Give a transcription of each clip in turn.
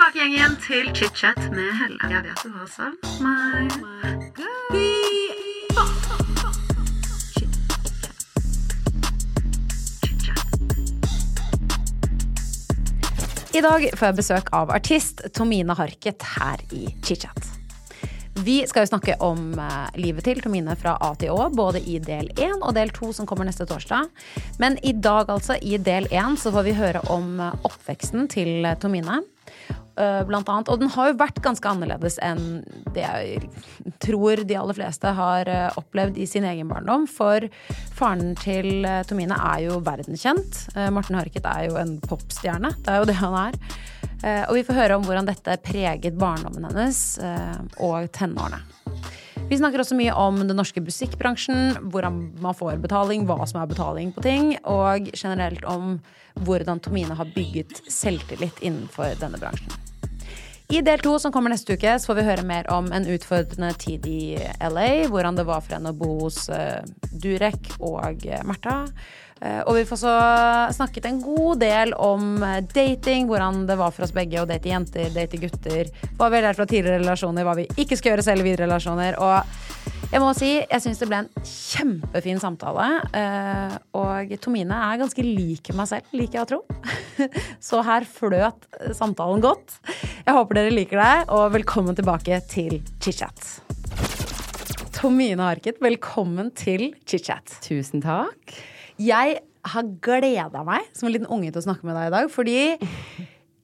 tilbake igjen, til chit-chat med Helle. Jeg vet du har savn meg. I dag får jeg besøk av artist Tomine Harket her i ChitChat. Vi skal jo snakke om eh, livet til Tomine fra A til Å, både i del én og del to som kommer neste torsdag. Men i dag, altså, i del én, så får vi høre om eh, oppveksten til eh, Tomine. Eh, Blant annet. Og den har jo vært ganske annerledes enn det jeg tror de aller fleste har eh, opplevd i sin egen barndom. For faren til eh, Tomine er jo verdenskjent. Morten Harket er jo en popstjerne. Det er jo det han er. Og vi får høre om hvordan dette preget barndommen hennes og tenårene. Vi snakker også mye om den norske musikkbransjen, hvordan man får betaling, hva som er betaling på ting, og generelt om hvordan Tomine har bygget selvtillit innenfor denne bransjen. I del to, som kommer neste uke, så får vi høre mer om en utfordrende tid i LA. Hvordan det var for henne å bo hos eh, Durek og eh, Märtha. Eh, og vi får så snakket en god del om eh, dating, hvordan det var for oss begge å date jenter, date gutter. Hva vi har lært fra tidligere relasjoner, hva vi ikke skal gjøre selv i videre relasjoner. Og jeg må si, jeg syns det ble en kjempefin samtale. eh, Og Tomine er ganske lik meg selv, liker jeg å tro. Så her fløt samtalen godt. Jeg håper dere liker det, og velkommen tilbake til chit-chat. Tomine Harket, velkommen til chit-chat. Tusen takk. Jeg har gleda meg som en liten unge til å snakke med deg i dag, fordi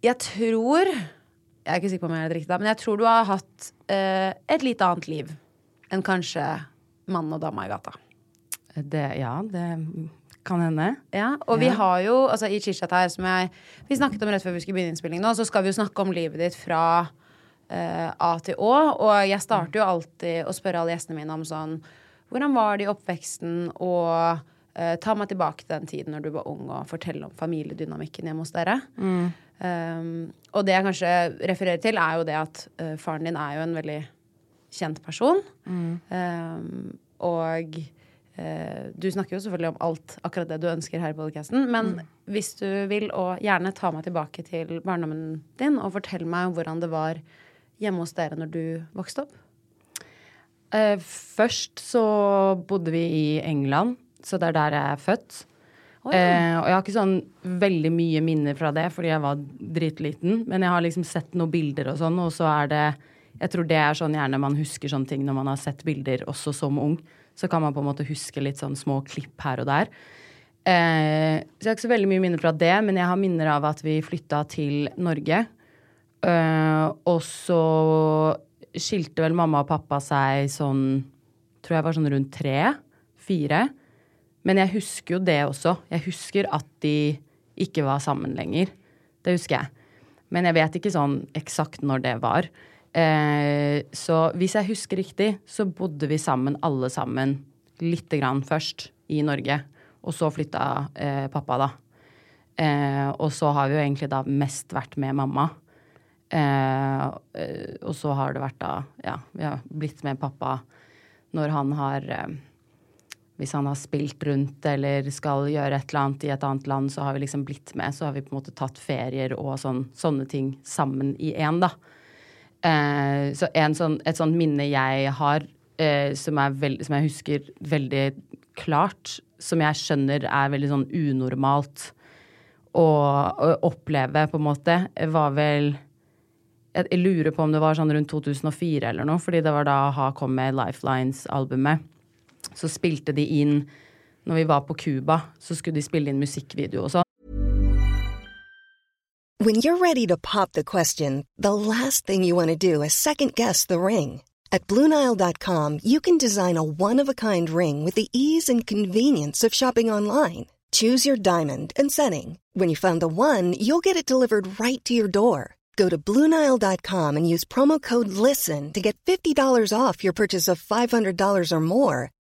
jeg tror Jeg er ikke sikker på om jeg er riktig, men jeg tror du har hatt eh, et litt annet liv enn kanskje mannen og dama i gata. Det, ja, det kan hende. Ja, og vi har jo, altså i chit-chat her, som jeg Vi snakket om rett før vi skulle begynne innspilling nå, så skal vi jo snakke om livet ditt fra eh, A til Å. Og jeg starter jo alltid å spørre alle gjestene mine om sånn Hvordan var det i oppveksten? Og eh, ta meg tilbake til den tiden når du var ung, og fortell om familiedynamikken hjemme hos dere. Um, og det jeg kanskje refererer til, er jo det at uh, faren din er jo en veldig kjent person. Um, og uh, du snakker jo selvfølgelig om alt akkurat det du ønsker her i podcasten. Men hvis du vil, og gjerne ta meg tilbake til barndommen din, og fortell meg om hvordan det var hjemme hos dere når du vokste opp. Først så bodde vi i England, så det er der jeg er født. eh, og jeg har ikke sånn veldig mye minner fra det, fordi jeg var dritliten. Men jeg har liksom sett noen bilder og sånn, og så er det Jeg tror det er sånn gjerne man husker sånne ting når man har sett bilder også som ung. Så kan man på en måte huske litt sånn små klipp her og der. Eh, så jeg har ikke så veldig mye minner fra det, men jeg har minner av at vi flytta til Norge. Eh, og så skilte vel mamma og pappa seg sånn Tror jeg var sånn rundt tre. Fire. Men jeg husker jo det også. Jeg husker at de ikke var sammen lenger. Det husker jeg. Men jeg vet ikke sånn eksakt når det var. Eh, så hvis jeg husker riktig, så bodde vi sammen alle sammen lite grann først i Norge. Og så flytta eh, pappa, da. Eh, og så har vi jo egentlig da mest vært med mamma. Eh, og så har det vært da Ja, vi har blitt med pappa når han har eh, Hvis han har spilt rundt eller skal gjøre et eller annet i et annet land, så har vi liksom blitt med. Så har vi på en måte tatt ferier og sånn, sånne ting sammen i én, da. Eh, så sånn, et sånt minne jeg har, eh, som, veld, som jeg husker veldig klart, som jeg skjønner er veldig sånn unormalt å, å oppleve, på en måte, var vel jeg, jeg lurer på om det var sånn rundt 2004 eller noe, fordi det var da Ha kom med Lifelines-albumet. Så spilte de inn Når vi var på Cuba, så skulle de spille inn musikkvideo og sånn. When you're ready to pop the question, the last thing you want to do is second guess the ring. At Bluenile.com, you can design a one of a kind ring with the ease and convenience of shopping online. Choose your diamond and setting. When you find the one, you'll get it delivered right to your door. Go to Bluenile.com and use promo code LISTEN to get $50 off your purchase of $500 or more.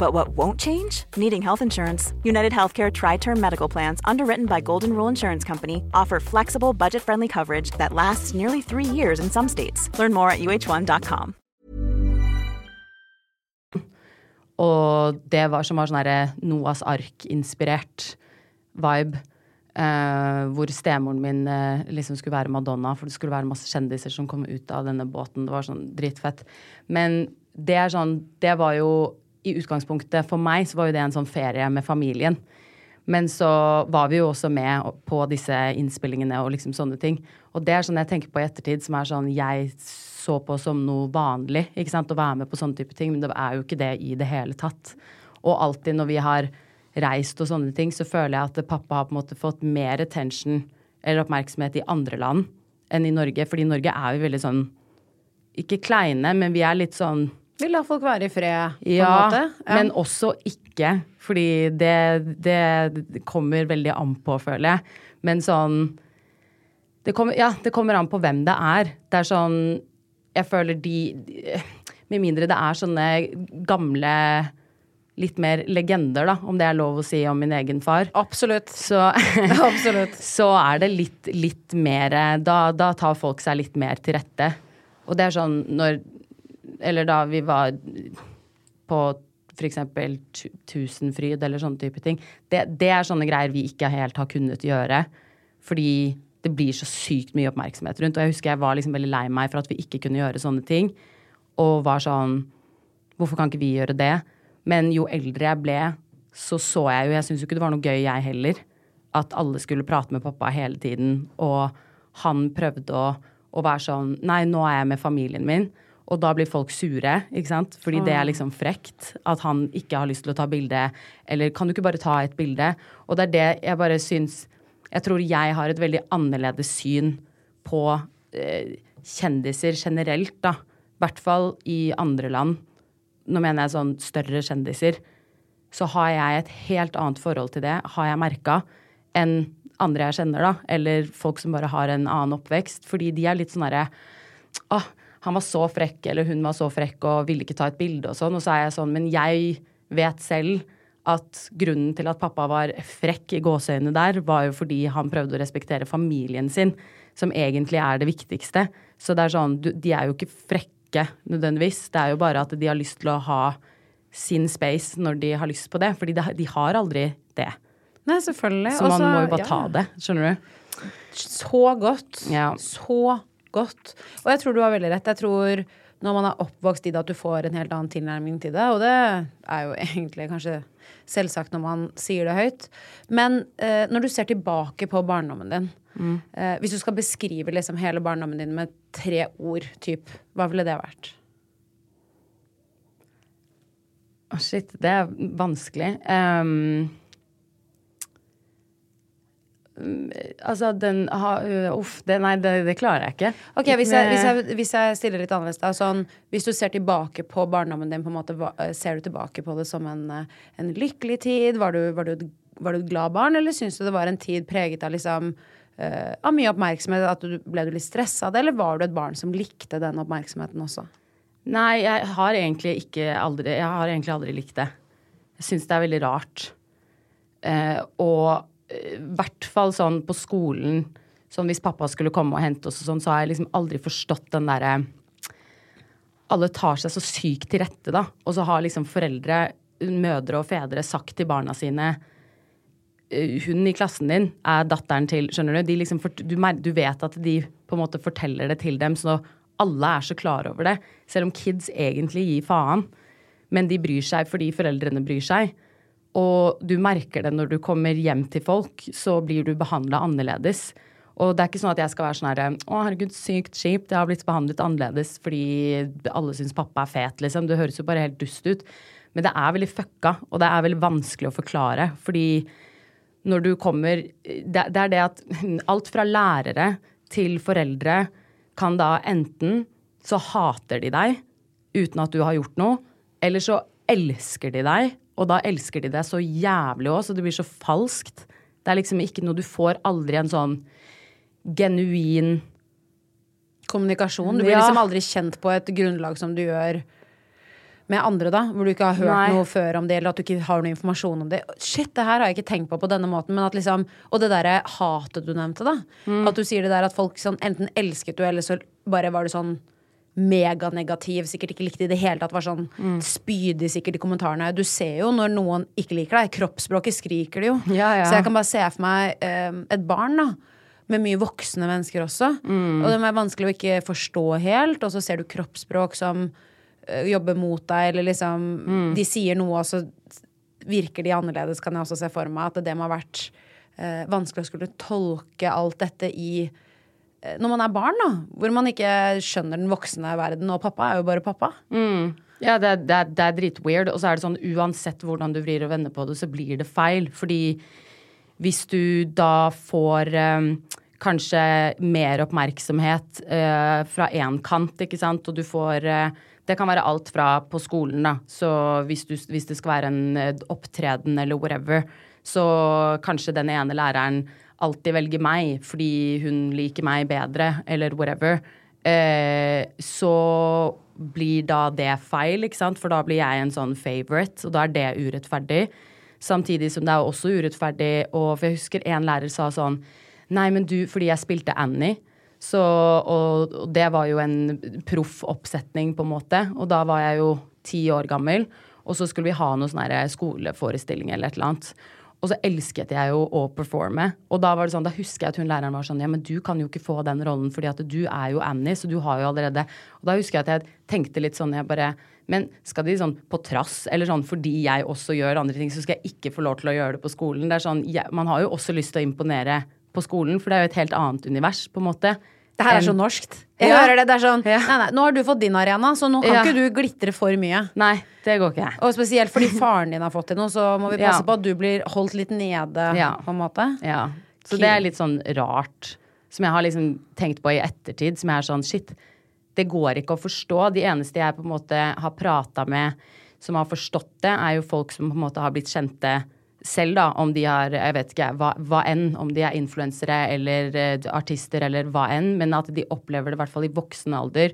But what won't change? Needing health insurance. United Healthcare Tri Term Medical Plans, underwritten by Golden Rule Insurance Company, offer flexible, budget friendly coverage that lasts nearly three years in some states. Learn more at uh1.com. Og det var som var sånn herre Noas ark-inspirert vibe. eh, hvor stemoren min eh, liksom skulle være Madonna, for det skulle være masse kjendiser som kom ut av denne båten. Det var sånn dritfett. Men det er sånn Det var jo i utgangspunktet For meg så var jo det en sånn ferie med familien. Men så var vi jo også med på disse innspillingene og liksom sånne ting. Og det er sånn jeg tenker på i ettertid, som er sånn jeg så på som noe vanlig. ikke sant, Å være med på sånne type ting. Men det er jo ikke det i det hele tatt. Og alltid når vi har reist og sånne ting, så føler jeg at pappa har på en måte fått mer attention eller oppmerksomhet i andre land enn i Norge. Fordi Norge er vi veldig sånn Ikke kleine, men vi er litt sånn Vi lar folk være i fred, på en måte. men også ikke. Fordi det, det, det kommer veldig an på, føler jeg. Men sånn det kommer, Ja, det kommer an på hvem det er. Det er sånn Jeg føler de, de Med mindre det er sånne gamle Litt mer legender, da, om det er lov å si om min egen far. Absolutt. Så, Absolutt. så er det litt, litt mer da, da tar folk seg litt mer til rette. Og det er sånn når Eller da vi var på f.eks. Tusenfryd eller sånne type ting. Det, det er sånne greier vi ikke helt har kunnet gjøre. Fordi det blir så sykt mye oppmerksomhet rundt. Og jeg husker jeg var liksom veldig lei meg for at vi ikke kunne gjøre sånne ting. Og var sånn Hvorfor kan ikke vi gjøre det? Men jo eldre jeg ble, så så jeg jo Jeg syns jo ikke det var noe gøy, jeg heller. At alle skulle prate med pappa hele tiden. Og han prøvde å, å være sånn Nei, nå er jeg med familien min. Og da blir folk sure, ikke sant? Fordi det er liksom frekt. At han ikke har lyst til å ta bilde. Eller kan du ikke bare ta et bilde? Og det er det jeg bare syns Jeg tror jeg har et veldig annerledes syn på eh, kjendiser generelt, da. I hvert fall i andre land. Nå mener jeg sånn større kjendiser. Så har jeg et helt annet forhold til det, har jeg merka, enn andre jeg kjenner, da. Eller folk som bare har en annen oppvekst. Fordi de er litt sånn herre Å, han var så frekk, eller hun var så frekk og ville ikke ta et bilde og sånn. Og så er jeg sånn, men jeg vet selv at grunnen til at pappa var frekk i gåseøynene der, var jo fordi han prøvde å respektere familien sin, som egentlig er det viktigste. Så det er sånn, du, de er jo ikke frekke nødvendigvis. Det er jo bare at de har lyst til å ha sin space når de har lyst på det. Fordi de, de har aldri det. Nei, selvfølgelig. Så man Også- må jo bare ja. ta det. Skjønner du? Så godt. Ja. Så godt. Og jeg tror du har veldig rett. Jeg tror når man er oppvokst i det, at du får en helt annen tilnærming til det. Og det er jo egentlig kanskje selvsagt når man sier det høyt. Men eh, når du ser tilbake på barndommen din, eh, hvis du skal beskrive liksom hele barndommen din med tre ord, typ, hva ville det vært? Å, shit, det er vanskelig. Mm, altså, den ha- øh, Uff, det, nei, det, det klarer jeg ikke. Ok, hvis jeg, hvis, jeg, hvis jeg stiller litt annerledes da, sånn, Hvis du ser tilbake på barndommen din, på en måte, eh, ser du tilbake på det som en, eh, en lykkelig tid? Var du, var, du, var du et glad barn, eller syns du det var en tid preget av liksom uh, av mye oppmerksomhet? At du, ble du litt stressa av det, eller var du et barn som likte den oppmerksomheten også? Nei, jeg har egentlig ikke aldri Jeg har egentlig aldri likt det. Jeg syns det er veldig rart. Uh, og i hvert fall sånn på skolen Sånn hvis pappa skulle komme og hente oss og sånn, så har jeg liksom aldri forstått den derre Alle tar seg så sykt til rette, da. Og så har liksom foreldre, mødre og fedre sagt til barna sine eh, hun i klassen din er datteren til Skjønner du? Liksom, du, du vet at de på en måte forteller det til dem, så alle er så klar over det. Selv om kids egentlig gir faen. Men de bryr seg fordi foreldrene bryr seg. Og du merker det når du kommer hjem til folk, så blir du behandla annerledes. Og det er ikke sånn at jeg skal være sånn herre Å, herregud, sykt kjipt. Jeg har blitt behandlet annerledes fordi alle syns pappa er fet, liksom. Det høres jo bare helt dust ut. Men det er veldig fucka, og det er veldig vanskelig å forklare. Fordi når du kommer Det, det er det at alt fra lærere til foreldre kan da enten så hater de deg uten at du har gjort noe, eller så elsker de deg, og da elsker de deg så jævlig òg, så det blir så falskt. Det er liksom ikke noe Du får aldri en sånn genuin Kommunikasjon. Du blir Ja. liksom aldri kjent på et grunnlag som du gjør med andre, da. Hvor du ikke har hørt Nei. noe før om det, eller at du ikke har noe informasjon om det. Shit, det her har jeg ikke tenkt på på denne måten. Men at liksom, og det derre hatet du nevnte, da. Mm. At du sier det der at folk sånn enten elsket du, eller så bare var du sånn meganegativ, sikkert ikke likte i det hele tatt, var sånn Mm. spydig sikkert i kommentarene. Du ser jo når noen ikke liker deg. Kroppsspråket skriker det jo. Ja, ja. Så jeg kan bare se for meg eh, et barn, da. Med mye voksne mennesker også. Mm. Og det er vanskelig å ikke forstå helt. Og så ser du kroppsspråk som eh, jobber mot deg, eller liksom Mm. De sier noe, og så virker de annerledes, kan jeg også se for meg. At det må ha vært eh, vanskelig å skulle tolke alt dette i når man er barn, da. Hvor man ikke skjønner den voksne verden. Og pappa er jo bare pappa. Ja, det, er- er- er dritweird. Og så er det sånn uansett hvordan du vrir og vender på det, så blir det feil. Fordi hvis du da får eh, kanskje mer oppmerksomhet eh, fra én kant, ikke sant, og du får eh, det kan være alt fra på skolen, da. Så hvis, du, hvis det skal være en eh, opptreden eller whatever, så kanskje den ene læreren alltid velge meg fordi hun liker meg bedre, eller whatever. Eh, så blir da det feil, ikke sant? For da blir jeg en sånn favorite, og da er det urettferdig. Samtidig som det er også urettferdig, og for jeg husker en lærer sa sånn Nei, men du, fordi jeg spilte Annie, så, og, og det var jo en proff oppsetning, på en måte, og da var jeg jo ti år gammel, og så skulle vi ha noe sånn skoleforestilling eller et eller annet. Og så elsket jeg jo å performe. Og da var det sånn, da husker jeg at hun læreren var sånn Ja, men du kan jo ikke få den rollen, fordi at du er jo Annie, så du har jo allerede Og da husker jeg at jeg tenkte litt sånn, jeg bare Men skal de sånn på trass, eller sånn fordi jeg også gjør andre ting, så skal jeg ikke få lov til å gjøre det på skolen? Det er sånn, jeg, Man har jo også lyst til å imponere på skolen, for det er jo et helt annet univers, på en måte. Det her er så norskt. Jeg Ja. hører det. Det er sånn Ja. Nei, nei, nå har du fått din arena, så nå kan Ja. ikke du glitre for mye. Nei, det går ikke. Og spesielt fordi faren din har fått til noe, så må vi passe på at du blir holdt litt nede, på en måte. Ja. Så det er litt sånn rart, som jeg har liksom tenkt på i ettertid, som jeg er sånn shit, det går ikke å forstå. De eneste jeg på en måte har prata med som har forstått det, er jo folk som på en måte har blitt kjente selv, da, om de har Jeg vet ikke hva, hva enn, om de er influensere eller uh, artister eller hva enn, men at de opplever det i hvert fall i voksen alder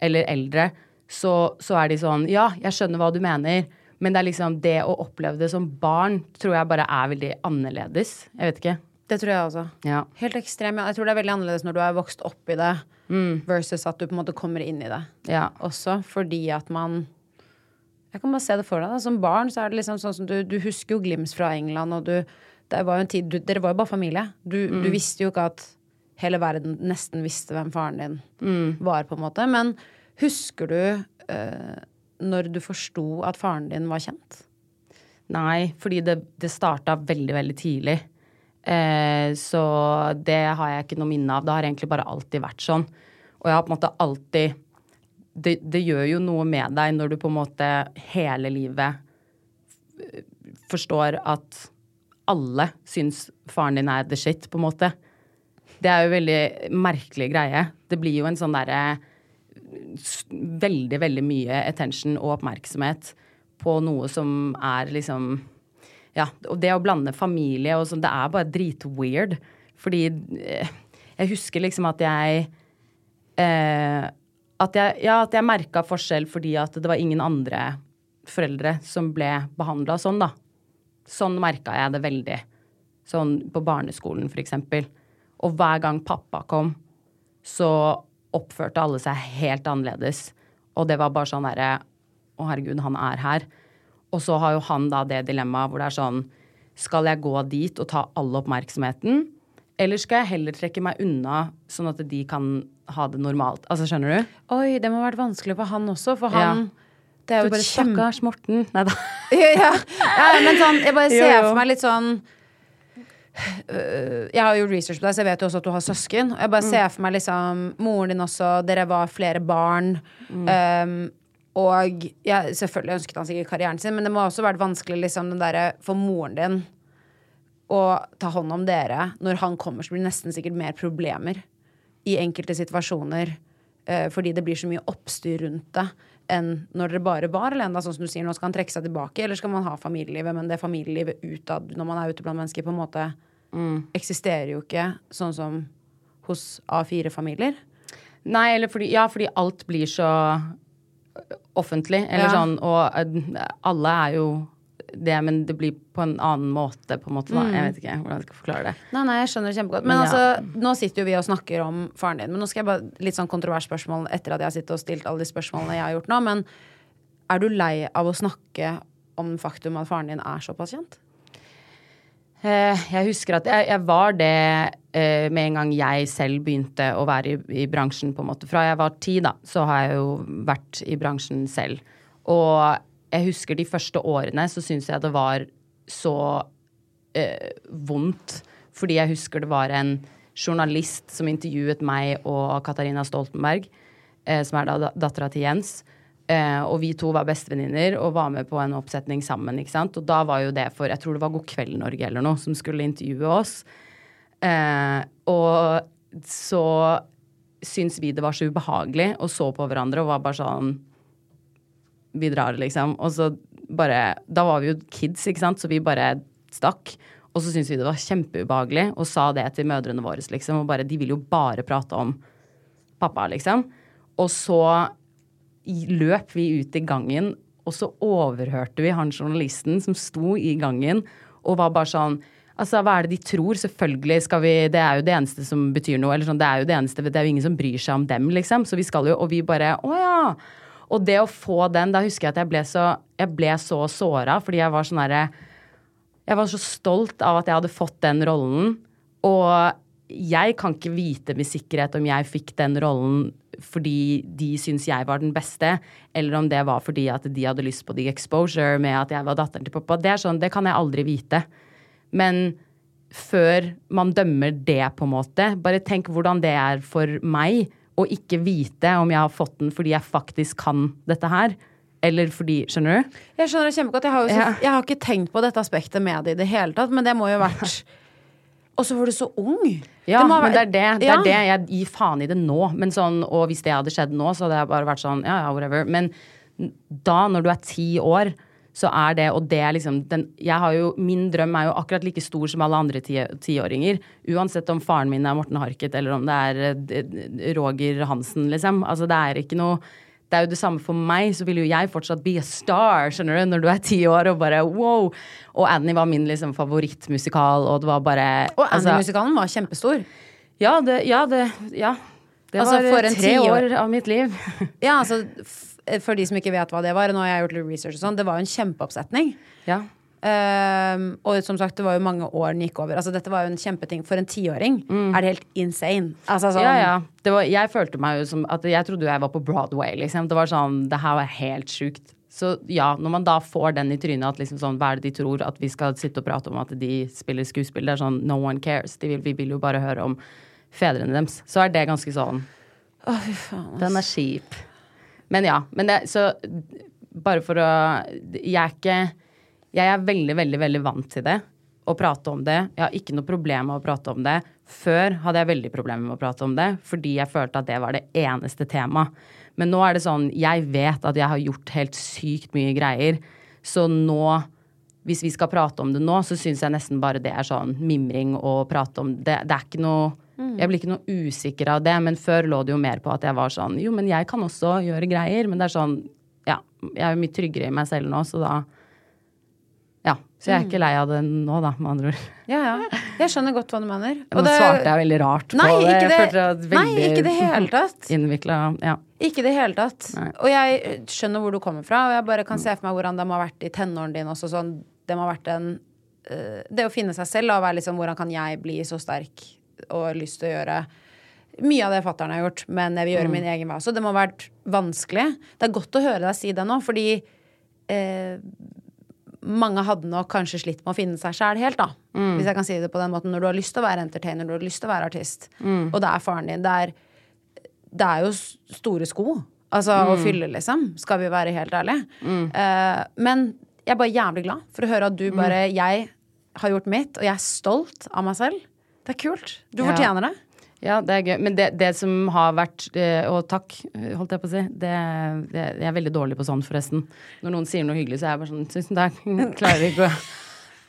eller eldre, så, så er de sånn Ja, jeg skjønner hva du mener. Men det er liksom det å oppleve det som barn tror jeg bare er veldig annerledes. Jeg vet ikke. Det tror jeg også. Ja. Helt ekstrem. Jeg tror det er veldig annerledes når du er vokst opp i det, Mm. versus at du på en måte kommer inn i det Ja. også. Fordi at man Jeg kan bare se det for deg. Da. Som barn så er det liksom sånn som du, du husker jo Glims fra England, og du det var jo en tid, du, Dere var jo bare familie. Du, Mm. du visste jo ikke at hele verden nesten visste hvem faren din Mm. var, på en måte. Men husker du eh, når du forsto at faren din var kjent? Nei, fordi det, det starta veldig, veldig tidlig. Eh, så det har jeg ikke noe minne av. Det har egentlig bare alltid vært sånn. Og jeg har på en måte alltid det, det gjør jo noe med deg når du på en måte hele livet forstår at alle syns faren din er the shit, på en måte. Det er jo veldig merkelig greie. Det blir jo en sånn derre veldig, veldig mye attention og oppmerksomhet på noe som er liksom Ja, og det å blande familie og sånn, det er bare dritweird. Fordi eh, jeg husker liksom at jeg eh, at jeg, ja, jeg merka forskjell fordi at det var ingen andre foreldre som ble behandla sånn, da. Sånn merka jeg det veldig. Sånn på barneskolen, for eksempel. Og hver gang pappa kom, så oppførte alle seg helt annerledes. Og det var bare sånn derre Å, herregud, han er her. Og så har jo han da det dilemmaet hvor det er sånn Skal jeg gå dit og ta all oppmerksomheten? Eller skal jeg heller trekke meg unna, sånn at de kan ha det normalt? Altså, skjønner du? Oi, det må ha vært vanskelig for han også, for han Det er jo bare kjem... Stakkars Morten. Nei da. ja, ja, men sånn, jeg bare ser Jo, jo. for meg litt sånn øh, Jeg har gjort research på deg, så jeg vet jo også at du har søsken. Jeg bare ser for meg liksom moren din også, dere var flere barn. Um, og ja, selvfølgelig ønsket han sikkert karrieren sin, men det må også vært vanskelig liksom, den der for moren din å ta hånd om dere. Når han kommer, så blir det nesten sikkert mer problemer i enkelte situasjoner. eh, fordi det blir så mye oppstyr rundt det enn når dere bare var alene. Sånn som du sier, nå skal han trekke seg tilbake, eller skal man ha familielivet? Men det familielivet utad, når man er ute blant mennesker, på en måte eksisterer jo ikke sånn som hos A4-familier. Nei, eller fordi, ja, fordi alt blir så offentlig, eller Ja. sånn, og eh, alle er jo det, men det blir på en annen måte, på en måte, da. Jeg vet ikke hvordan jeg skal forklare det. Nei, nei, jeg skjønner det kjempegodt. Men Ja. altså, nå sitter jo vi og snakker om faren din. Men nå skal jeg bare litt sånn kontroversspørsmål etter at jeg har sittet og stilt alle de spørsmålene jeg har gjort nå. Men er du lei av å snakke om faktum at faren din er såpass kjent? Eh, Jeg husker at jeg, jeg var det eh, med en gang jeg selv begynte å være i, i bransjen, på en måte. Fra jeg var ti, da, så har jeg jo vært i bransjen selv. Og jeg husker de første årene så syns jeg det var så eh, vondt. Fordi jeg husker det var en journalist som intervjuet meg og Katarina Stoltenberg, eh, som er da da- dattera til Jens. Eh, og vi to var bestevenninner og var med på en oppsetning sammen. ikke sant? Og da var jo det for Jeg tror det var God kveld Norge eller noe som skulle intervjue oss. Eh, og så syntes vi det var så ubehagelig og så på hverandre og var bare sånn Vi drar, liksom. Og så bare Da var vi jo kids, ikke sant, så vi bare stakk. Og så syntes vi det var kjempeubehagelig og sa det til mødrene våre, liksom. Og bare De vil jo bare prate om pappa, liksom. Og så løp vi ut i gangen, og så overhørte vi han journalisten som sto i gangen og var bare sånn Altså, hva er det de tror? Selvfølgelig skal vi Det er jo det eneste som betyr noe. Eller sånn, det er jo det eneste Det er jo ingen som bryr seg om dem, liksom. Så vi skal jo Og vi bare Å ja. Og det å få den Da husker jeg at jeg ble så Jeg ble så såra fordi jeg var sånn herre jeg var så stolt av at jeg hadde fått den rollen. Og jeg kan ikke vite med sikkerhet om jeg fikk den rollen fordi de syntes jeg var den beste, eller om det var fordi at de hadde lyst på the exposure med at jeg var datteren til pappa. Det er sånn, det kan jeg aldri vite. Men før man dømmer det, på en måte, bare tenk hvordan det er for meg å ikke vite om jeg har fått den fordi jeg faktisk kan dette her. Eller fordi Skjønner du? Jeg skjønner det kjempegodt. Jeg har, så, Ja. jeg har ikke tenkt på dette aspektet med det i det hele tatt, men det må jo ha vært Og så var du så ung. Ja, det ha men det er det. Det Ja. er det. Jeg gir faen i det nå. Men sånn, og hvis det hadde skjedd nå, så hadde jeg bare vært sånn, ja, ja, whatever. Men da, når du er ti år, så er det, og det er liksom den, jeg har jo, Min drøm er jo akkurat like stor som alle andre ti- tiåringer. Uansett om faren min er Morten Harket, eller om det er eh, Roger Hansen, liksom. Altså, det er ikke noe det er jo det samme for meg, så vil jo jeg fortsatt be a star, skjønner du, når du er ti år og bare wow. Og Annie var min liksom favorittmusikal, og det var bare Og altså- Annie-musikalen var kjempestor. ja, det, ja, det, ja. det Altså, var tre tiår- år av mitt liv. Ja, altså, for de som ikke vet hva det var, nå har jeg gjort litt research og sånn, det var jo en kjempeoppsetning. ja. Um, og som sagt, det var jo mange år den gikk over. Altså, dette var jo en kjempeting. For en tiåring er det helt insane. Altså, sånn, Mm. ja, ja. Det var, jeg følte meg jo som at jeg trodde jeg var på Broadway, liksom. Det var sånn Det her var helt sjukt. Så ja, når man da får den i trynet at liksom sånn, hva er det de tror at vi skal sitte og prate om at de spiller skuespill, det er sånn no one cares. Vil, vi vil jo bare høre om fedrene deres. Så er det ganske sånn Å, fy faen. Den er kjip. Men ja. Men det, så bare for å Jeg er ikke Jeg er veldig, veldig, veldig vant til det. Å prate om det. Jeg har ikke noe problem med å prate om det. Før hadde jeg veldig problemer med å prate om det, fordi jeg følte at det var det eneste temaet. Men nå er det sånn Jeg vet at jeg har gjort helt sykt mye greier. Så nå hvis vi skal prate om det nå, så syns jeg nesten bare det er sånn mimring å prate om det. Det er ikke noe Jeg blir ikke noe usikker av det, men før lå det jo mer på at jeg var sånn Jo, men jeg kan også gjøre greier. Men det er sånn Ja, jeg er jo mye tryggere i meg selv nå, så da Ja. Så jeg er ikke lei av det nå, da, med andre ord. Ja, ja. Jeg skjønner godt hva du mener. Nå svarte jeg veldig rart på det. ikke Jeg det, følte nei, ikke det hele tatt. Innvikla Ja. Ikke det hele tatt. Nei. Og jeg skjønner hvor du kommer fra, og jeg bare kan se for meg hvordan det må ha vært i tenårene dine også. Sånn, det må ha vært en eh, Det å finne seg selv og være liksom Hvordan kan jeg bli så sterk og lyst til å gjøre mye av det fatter'n har gjort, men jeg vil gjøre min egen vei også. Det må ha vært vanskelig. Det er godt å høre deg si det nå, fordi eh, mange hadde nok kanskje slitt med å finne seg sjæl helt, da. Hvis jeg kan si det på den måten. Når du har lyst til å være entertainer, når du har lyst til å være artist, og det er faren din. Det er, det er jo store sko. Altså å fylle, liksom. Skal vi være helt ærlige. Eh, men jeg er bare jævlig glad for å høre at du bare Jeg har gjort mitt, og jeg er stolt av meg selv. Det er kult. Du Ja. fortjener det. Ja, det er gøy. Men det, det som har vært eh, Og takk, holdt jeg på å si. Det, det, jeg er veldig dårlig på sånn, forresten. Når noen sier noe hyggelig, så er jeg bare sånn Tusen takk. Klarer ikke å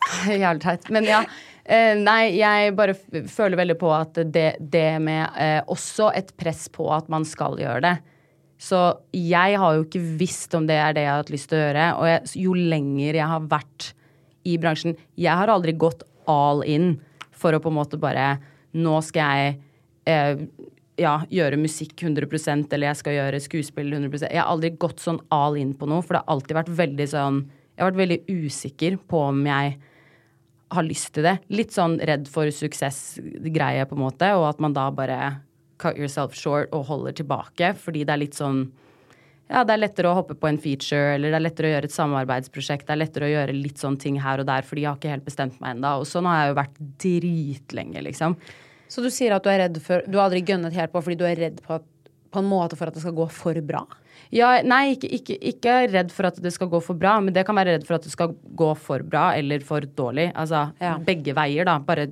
Jævlig teit. Men ja. Eh, nei, jeg bare føler veldig på at det, det med eh, også et press på at man skal gjøre det. Så jeg har jo ikke visst om det er det jeg har hatt lyst til å gjøre. Og jeg, jo lenger jeg har vært i bransjen Jeg har aldri gått all in for å på en måte bare Nå skal jeg eh, ja, gjøre musikk 100 eller jeg skal gjøre skuespill 100 Jeg har aldri gått sånn all in på noe, for det har alltid vært veldig sånn Jeg har vært veldig usikker på om jeg har lyst til det. Litt sånn redd for suksessgreie, på en måte, og at man da bare cut yourself short og holder tilbake, fordi det er litt sånn ja, det er lettere å hoppe på en feature, eller det er lettere å gjøre et samarbeidsprosjekt. Det er lettere å gjøre litt sånne ting her og der, fordi jeg har ikke helt bestemt meg ennå. Og sånn har jeg jo vært dritlenge, liksom. Så du sier at du er redd for Du har aldri gønnet helt på fordi du er redd på, på en måte for at det skal gå for bra? Ja, nei, ikke, ikke, ikke redd for at det skal gå for bra, men det kan være redd for at det skal gå for bra eller for dårlig. Altså Ja. begge veier, da. Bare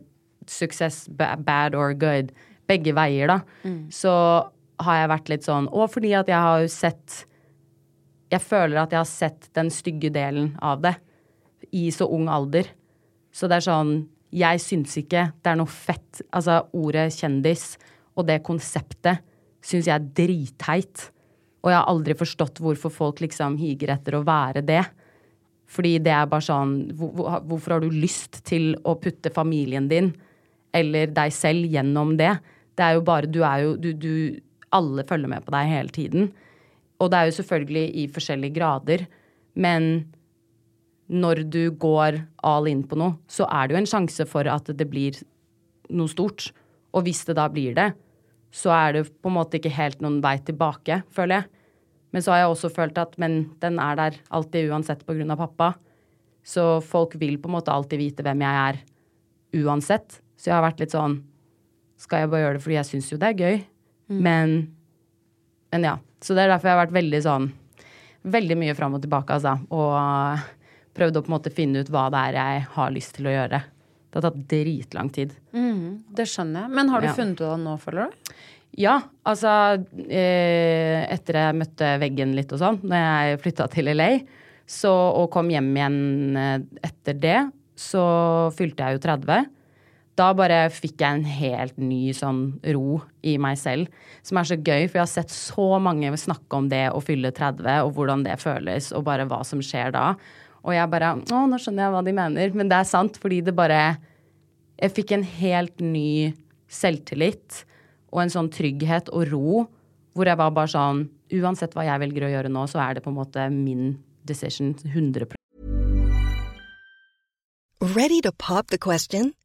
suksess, bad or good. Begge veier, da. Så har jeg vært litt sånn Og fordi at jeg har jo sett Jeg føler at jeg har sett den stygge delen av det i så ung alder. Så det er sånn Jeg syns ikke det er noe fett. Altså, ordet kjendis og det konseptet syns jeg er dritteit. Og jeg har aldri forstått hvorfor folk liksom higer etter å være det. Fordi det er bare sånn hvor, hvor, Hvorfor har du lyst til å putte familien din eller deg selv gjennom det? Det er jo bare Du er jo du, du Alle følger med på deg hele tiden. Og det er jo selvfølgelig i forskjellige grader. Men når du går all in på noe, så er det jo en sjanse for at det blir noe stort. Og hvis det da blir det, så er det på en måte ikke helt noen vei tilbake, føler jeg. Men så har jeg også følt at men den er der alltid uansett på grunn av pappa. Så folk vil på en måte alltid vite hvem jeg er uansett. Så jeg har vært litt sånn Skal jeg bare gjøre det fordi jeg syns jo det er gøy? Men Men ja. Så det er derfor jeg har vært veldig sånn Veldig mye fram og tilbake, altså. Og prøvd å på en måte finne ut hva det er jeg har lyst til å gjøre. Det har tatt dritlang tid. Det skjønner jeg. Men har du Ja. funnet ut av det nå, føler du? Ja, altså eh, Etter jeg møtte veggen litt og sånn, når jeg flytta til LA, så, og kom hjem igjen eh, etter det, så fylte jeg jo 30. Da bare fikk jeg en helt ny sånn ro i meg selv, som er så gøy, for jeg har sett så mange snakke om det å fylle 30, og hvordan det føles, og bare hva som skjer da. Og jeg bare Å, nå skjønner jeg hva de mener. Men det er sant, fordi det bare Jeg fikk en helt ny selvtillit og en sånn trygghet og ro, hvor jeg var bare sånn Uansett hva jeg velger å gjøre nå, så er det på en måte min decision 100% Ready to pop the question?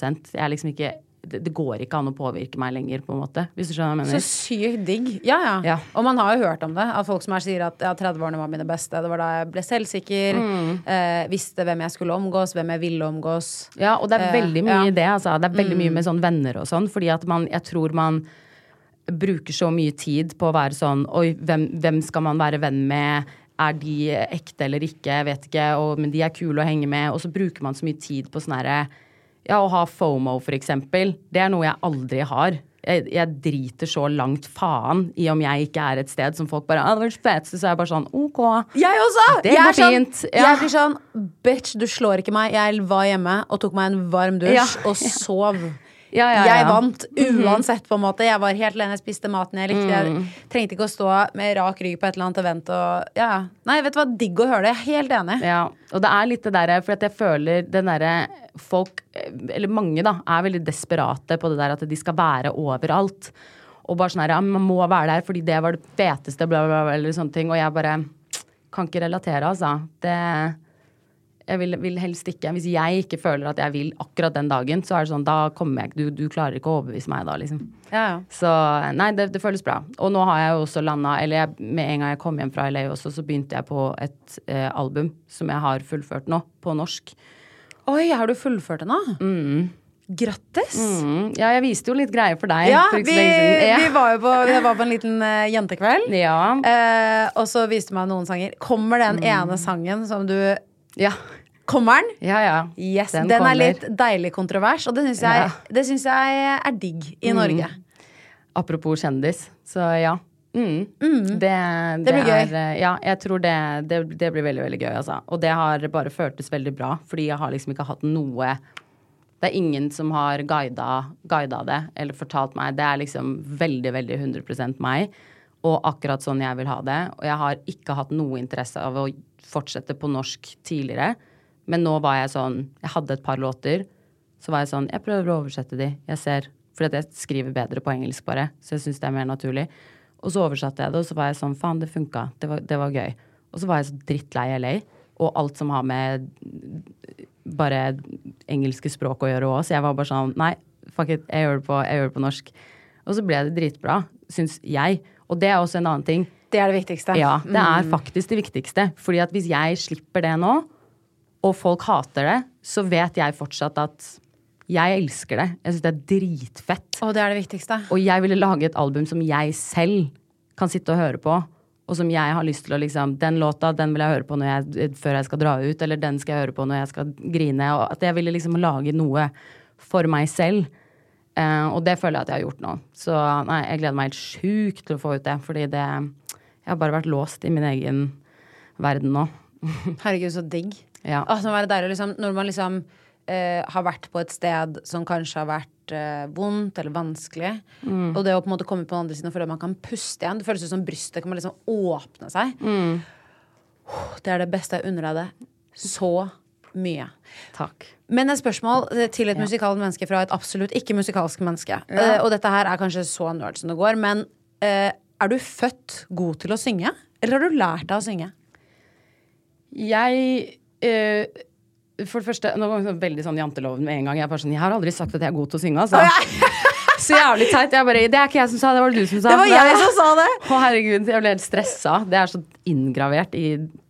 Jeg er liksom ikke det, det går ikke an å påvirke meg lenger, på en måte. Hvis du skjønner hva jeg Så mener. sykt digg. Ja, ja, Ja. Og man har jo hørt om det. At folk som her sier at ja, 30-årene var mine beste. Det var da jeg ble selvsikker, Mm. eh, visste hvem jeg skulle omgås, hvem jeg ville omgås. Ja, og det er Eh, veldig mye i det, altså. Det er veldig mye med sånn venner og sånn, fordi at man, jeg tror man bruker så mye tid på å være sånn Oi, hvem, hvem skal man være venn med? Er de ekte eller ikke? Jeg vet ikke. Og, men de er kule å henge med. Og så bruker man så mye tid på sånn herre Ja, å ha FOMO, for eksempel. Det er noe jeg aldri har. Jeg, jeg driter så langt faen i om jeg ikke er et sted som folk bare ah, det var så er jeg bare sånn OK. Jeg også! Det jeg går er sånn, fint, ja. Jeg blir sånn Bitch, du slår ikke meg. Jeg var hjemme og tok meg en varm dusj Ja, og sov. Ja, ja, ja. Jeg vant uansett, på en måte. Jeg var helt alene, jeg spiste maten jeg likte. Mm. Jeg trengte ikke å stå med rak rygg på et eller annet event og Ja. Nei, vet du hva, digg å høre det. Jeg er helt enig. Ja, og det er litt det derre, for at jeg føler den derre folk, eller mange da, er veldig desperate på det der at de skal være overalt. Og bare sånn her, ja, man må være der fordi det var det feteste, bla, bla, bla, eller sånne ting. Og jeg bare kan ikke relatere, altså. Det jeg vil, vil helst ikke. Hvis jeg ikke føler at jeg vil akkurat den dagen, så er det sånn, da kommer jeg ikke Du, du klarer ikke å overbevise meg da, liksom. Ja, ja. Så nei, det, det føles bra. Og nå har jeg jo også landa Eller jeg, med en gang jeg kom hjem fra LA også, så begynte jeg på et eh, album som jeg har fullført nå, på norsk. Oi, har du fullført det nå? Grattis! Mm, ja, jeg viste jo litt greier for deg. Ja, for vi. Ja. vi var jo på, vi var på en liten uh, jentekveld. ja. Uh, og så viste du meg noen sanger. Kommer den ene sangen som du ja. Kommer den? Ja, ja. Yes, Den Den, er litt deilig kontrovers, og det syns jeg, Ja. jeg er digg i Norge. Apropos kjendis, så ja. Mm. Det, Det blir gøy. Er, ja, jeg tror det, det, det blir veldig, veldig gøy, altså. Og det har bare føltes veldig bra, fordi jeg har liksom ikke hatt noe Det er ingen som har guida, guida det eller fortalt meg. Det er liksom veldig, veldig 100% meg. Og akkurat sånn jeg vil ha det. Og jeg har ikke hatt noe interesse av å fortsette på norsk tidligere. Men nå var jeg sånn Jeg hadde et par låter. Så var jeg sånn Jeg prøver å oversette de. Jeg ser Fordi jeg skriver bedre på engelsk, bare. Så jeg syns det er mer naturlig. Og så oversatte jeg det, og så var jeg sånn Faen, det funka. Det var, det var gøy. Og så var jeg så drittlei LA. Og alt som har med bare engelske språk å gjøre òg. Så jeg var bare sånn Nei, fuck it. Jeg gjør det på, jeg gjør det på norsk. Og så ble det dritbra, syns jeg. Og det er også en annen ting. Det er det viktigste. Ja, det er faktisk det viktigste. Fordi at hvis jeg slipper det nå, og folk hater det, så vet jeg fortsatt at jeg elsker det. Jeg syns det er dritfett. Og det er det viktigste. Og jeg ville lage et album som jeg selv kan sitte og høre på. Og som jeg har lyst til å liksom Den låta, den vil jeg høre på når jeg, før jeg skal dra ut. Eller den skal jeg høre på når jeg skal grine. Og at jeg ville liksom lage noe for meg selv. Eh, og det føler jeg at jeg har gjort nå. Så nei, jeg gleder meg helt sjukt til å få ut det. Fordi det Jeg har bare vært låst i min egen verden nå. Herregud, så digg. Ja. Altså, det deilig liksom, når man liksom eh, har vært på et sted som kanskje har vært eh, vondt eller vanskelig, Mm. og det å på en måte komme på den andre siden og føle at man kan puste igjen. Det føles ut som brystet kan liksom åpne seg. Mm. Det er det beste. Jeg unner deg det så mye. Takk. Men et spørsmål eh, til et musikalsk menneske fra et absolutt ikke musikalsk menneske. Eh, og dette her er kanskje så nerd som det går, men uh, er du født god til å synge? Eller har du lært deg å synge? Jeg uh, For det første, nå var det veldig sånn janteloven med en gang. Jeg, er sånn, jeg har aldri sagt at jeg er god til å synge, altså. Så jævlig teit. Jeg bare, det er ikke jeg som sa det, var det du som sa Det var jeg som sa det! Å, herregud, jeg ble helt stressa. Det er så inngravert i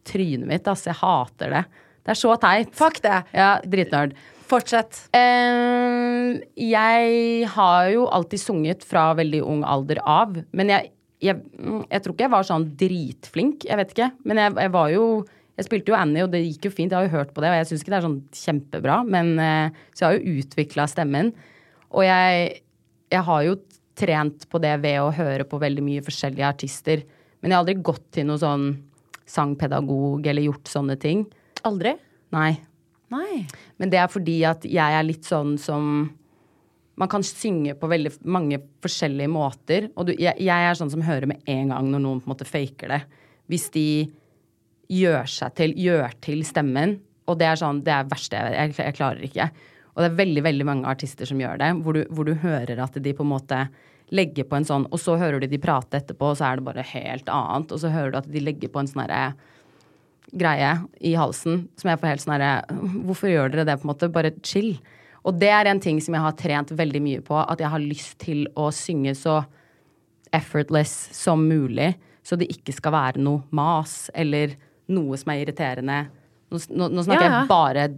trynet mitt, Altså, Jeg hater det. Det er så teit. Fuck det. Ja, dritnerd. Fortsett. Uh, jeg har jo alltid sunget fra veldig ung alder av. Men jeg, jeg, mm, jeg tror ikke jeg var sånn dritflink. Jeg vet ikke. Men jeg, jeg var jo Jeg spilte jo Annie, og det gikk jo fint. Jeg har jo hørt på det, og jeg syns ikke det er sånn kjempebra. Men, uh, så jeg har jo utvikla stemmen. Og jeg, jeg har jo trent på det ved å høre på veldig mye forskjellige artister. Men jeg har aldri gått til noe sånn sangpedagog eller gjort sånne ting. Aldri? Nei. Nei. Men det er fordi at jeg er litt sånn som Man kan synge på veldig mange forskjellige måter. Og du, jeg, jeg, er sånn som hører med en gang når noen på en måte faker det. Hvis de gjør seg til, gjør til stemmen. Og det er sånn, det er verste jeg vet. Jeg, jeg klarer ikke. Og det er veldig veldig mange artister som gjør det, hvor du, hvor du hører at de på en måte legger på en sånn Og så hører du de prate etterpå, og så er det bare helt annet. Og så hører du at de legger på en sånn herre greie i halsen som jeg får helt sånn herre Hvorfor gjør dere det, på en måte? Bare chill. Og det er en ting som jeg har trent veldig mye på, at jeg har lyst til å synge så effortless som mulig, så det ikke skal være noe mas eller noe som er irriterende. Nå, nå, snakker Ja, ja. jeg bare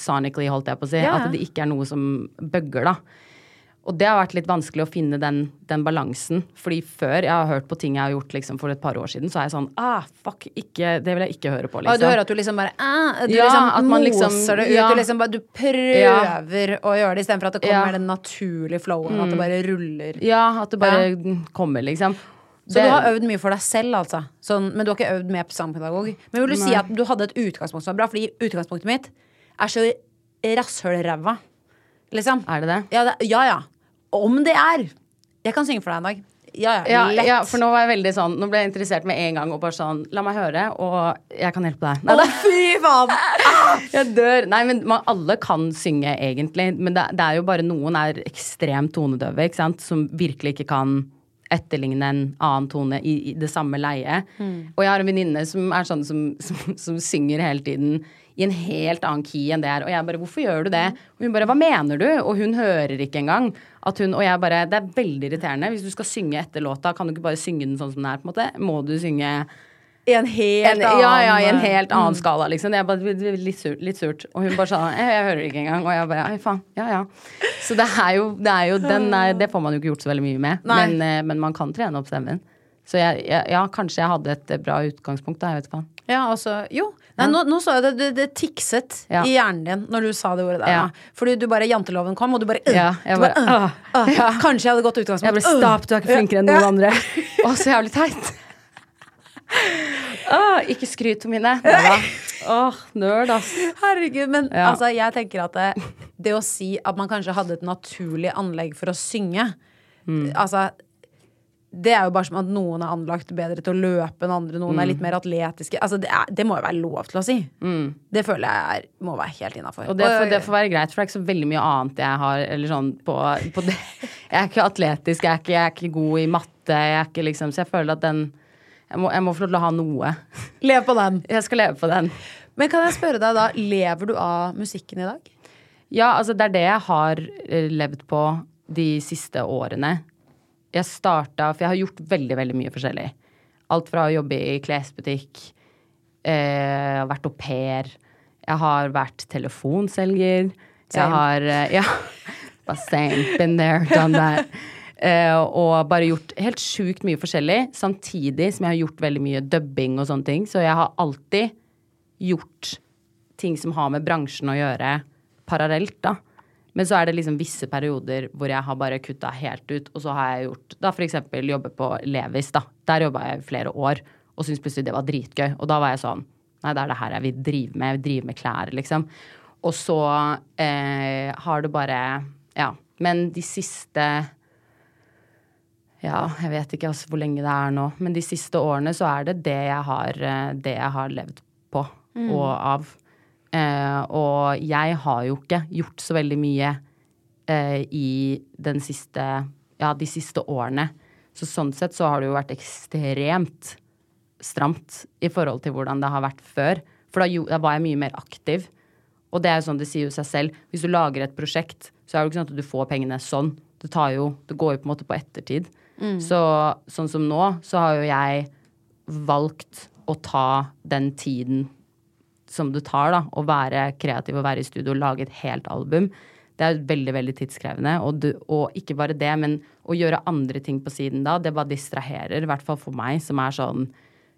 sonically, holdt jeg på å si. Ja. At det ikke er noe som bugger, da. Og det har vært litt vanskelig å finne den, den balansen. Fordi før jeg har hørt på ting jeg har gjort liksom, for et par år siden, så er jeg sånn ah, fuck, ikke, det vil jeg ikke høre på, Og liksom. du hører at du liksom bare ah, Du Ja, liksom liksom- moser det ut. ja. Du, liksom bare, du prøver å gjøre det istedenfor at det kommer Ja. Mm. den naturlige flowen. At det bare ruller. Ja, at det bare kommer, liksom. Så du har øvd mye for deg selv, altså. Sånn, men du har ikke øvd med sangpedagog. Men vil du si at du hadde et utgangspunkt som var bra? Fordi utgangspunktet mitt er så rasshølræva. Liksom. Er det det? Ja, det, ja, ja. Om det er. Jeg kan synge for deg en dag. Ja, ja. Lett. ja, for nå var jeg veldig sånn Nå ble jeg interessert med en gang og bare sånn La meg høre, og jeg kan hjelpe deg. Nei, Å, fy faen! Jeg dør. Nei, men man, alle kan synge, egentlig. Men det, det er jo bare noen er ekstremt tonedøve, ikke sant, som virkelig ikke kan etterligne en annen tone i, i det samme leiet. Og jeg har en venninne som er sånn som, som, som synger hele tiden i en helt annen key enn det er. Og jeg bare 'Hvorfor gjør du det?' Og hun bare 'Hva mener du?' Og hun hører ikke engang. At hun, og jeg bare Det er veldig irriterende. Hvis du skal synge etter låta, kan du ikke bare synge den sånn som den er, på en måte? Må du synge I en helt en, annen ja, ja, i en helt Mm. skala, liksom. Det er det litt surt. Litt surt. Og hun bare sa jeg, jeg hører ikke engang. Og jeg bare Ai, faen. Ja, ja. Så det er jo, det er jo den er, Det får man jo ikke gjort så veldig mye med. Men, eh, men man kan trene opp stemmen. Så jeg, jeg, ja, kanskje jeg hadde et bra utgangspunkt, da. Jeg vet ikke. Ja, altså, jo. Nei, nå, nå så jeg det, det, det tikset Ja. i hjernen din når du sa det ordet der. Ja. Fordi du bare Janteloven kom, og du bare, øh, Ja, du bare, bare, øh, øh. Ja. Kanskje jeg hadde gått utgangspunkt. Jeg ble øh. Du er ikke flinkere enn noen andre. Å, så jævlig teit. Åh, ikke skryt, mine. Neida. Åh, nerd, ass. Herregud, men Ja. altså, jeg tenker at det, det å si at man kanskje hadde et naturlig anlegg for å synge Mm. Altså det er jo bare som at noen er anlagt bedre til å løpe enn andre. Noen Mm. er litt mer atletiske. Altså, det, er, det må jo være lov til å si. Det føler jeg er, må være helt innafor. Og det, får, det får være greit, for det er ikke så veldig mye annet jeg har Eller sånn på, på det. Jeg er ikke atletisk, jeg er ikke, jeg er ikke god i matte, jeg er ikke liksom Så jeg føler at den jeg må, jeg må få lov til å ha noe. Leve på den. Jeg skal leve på den. Men kan jeg spørre deg da, lever du av musikken i dag? Ja, altså det er det jeg har eh, levd på de siste årene. Jeg starta For jeg har gjort veldig, veldig mye forskjellig. Alt fra å jobbe i klesbutikk, eh, vært au pair, jeg har vært telefonselger, Same. jeg har eh, Ja. Bare same. Been there, done that. Eh, og bare gjort helt sjukt mye forskjellig, samtidig som jeg har gjort veldig mye dubbing og sånne ting. Så jeg har alltid gjort ting som har med bransjen å gjøre, parallelt, da. Men så er det liksom visse perioder hvor jeg har bare kutta helt ut, og så har jeg gjort da eksempel jobbe på Levis, da. Der jobba jeg i flere år, og syntes plutselig det var dritgøy. Og da var jeg sånn Nei, det er det her jeg vil drive med. Jeg vil drive med klær, liksom. Og så eh, har det bare Ja. Men de siste ja, jeg vet ikke altså hvor lenge det er nå. Men de siste årene så er det det jeg har, eh, det jeg har levd på og av. Eh, og jeg har jo ikke gjort så veldig mye eh, i den siste Ja, de siste årene. Så sånn sett så har det jo vært ekstremt stramt i forhold til hvordan det har vært før. For da, da var jeg mye mer aktiv. Og det er jo sånn, det sier jo seg selv. Hvis du lager et prosjekt, så er det jo ikke sånn at du får pengene sånn. Det, tar jo, det går jo på en måte på ettertid. Så sånn som nå, så har jo jeg valgt å ta den tiden som du tar, da. Å være kreativ og være i studio og lage et helt album. Det er veldig, veldig tidskrevende. Og, du, og ikke bare det, men å gjøre andre ting på siden da, det bare distraherer. I hvert fall for meg, som er sånn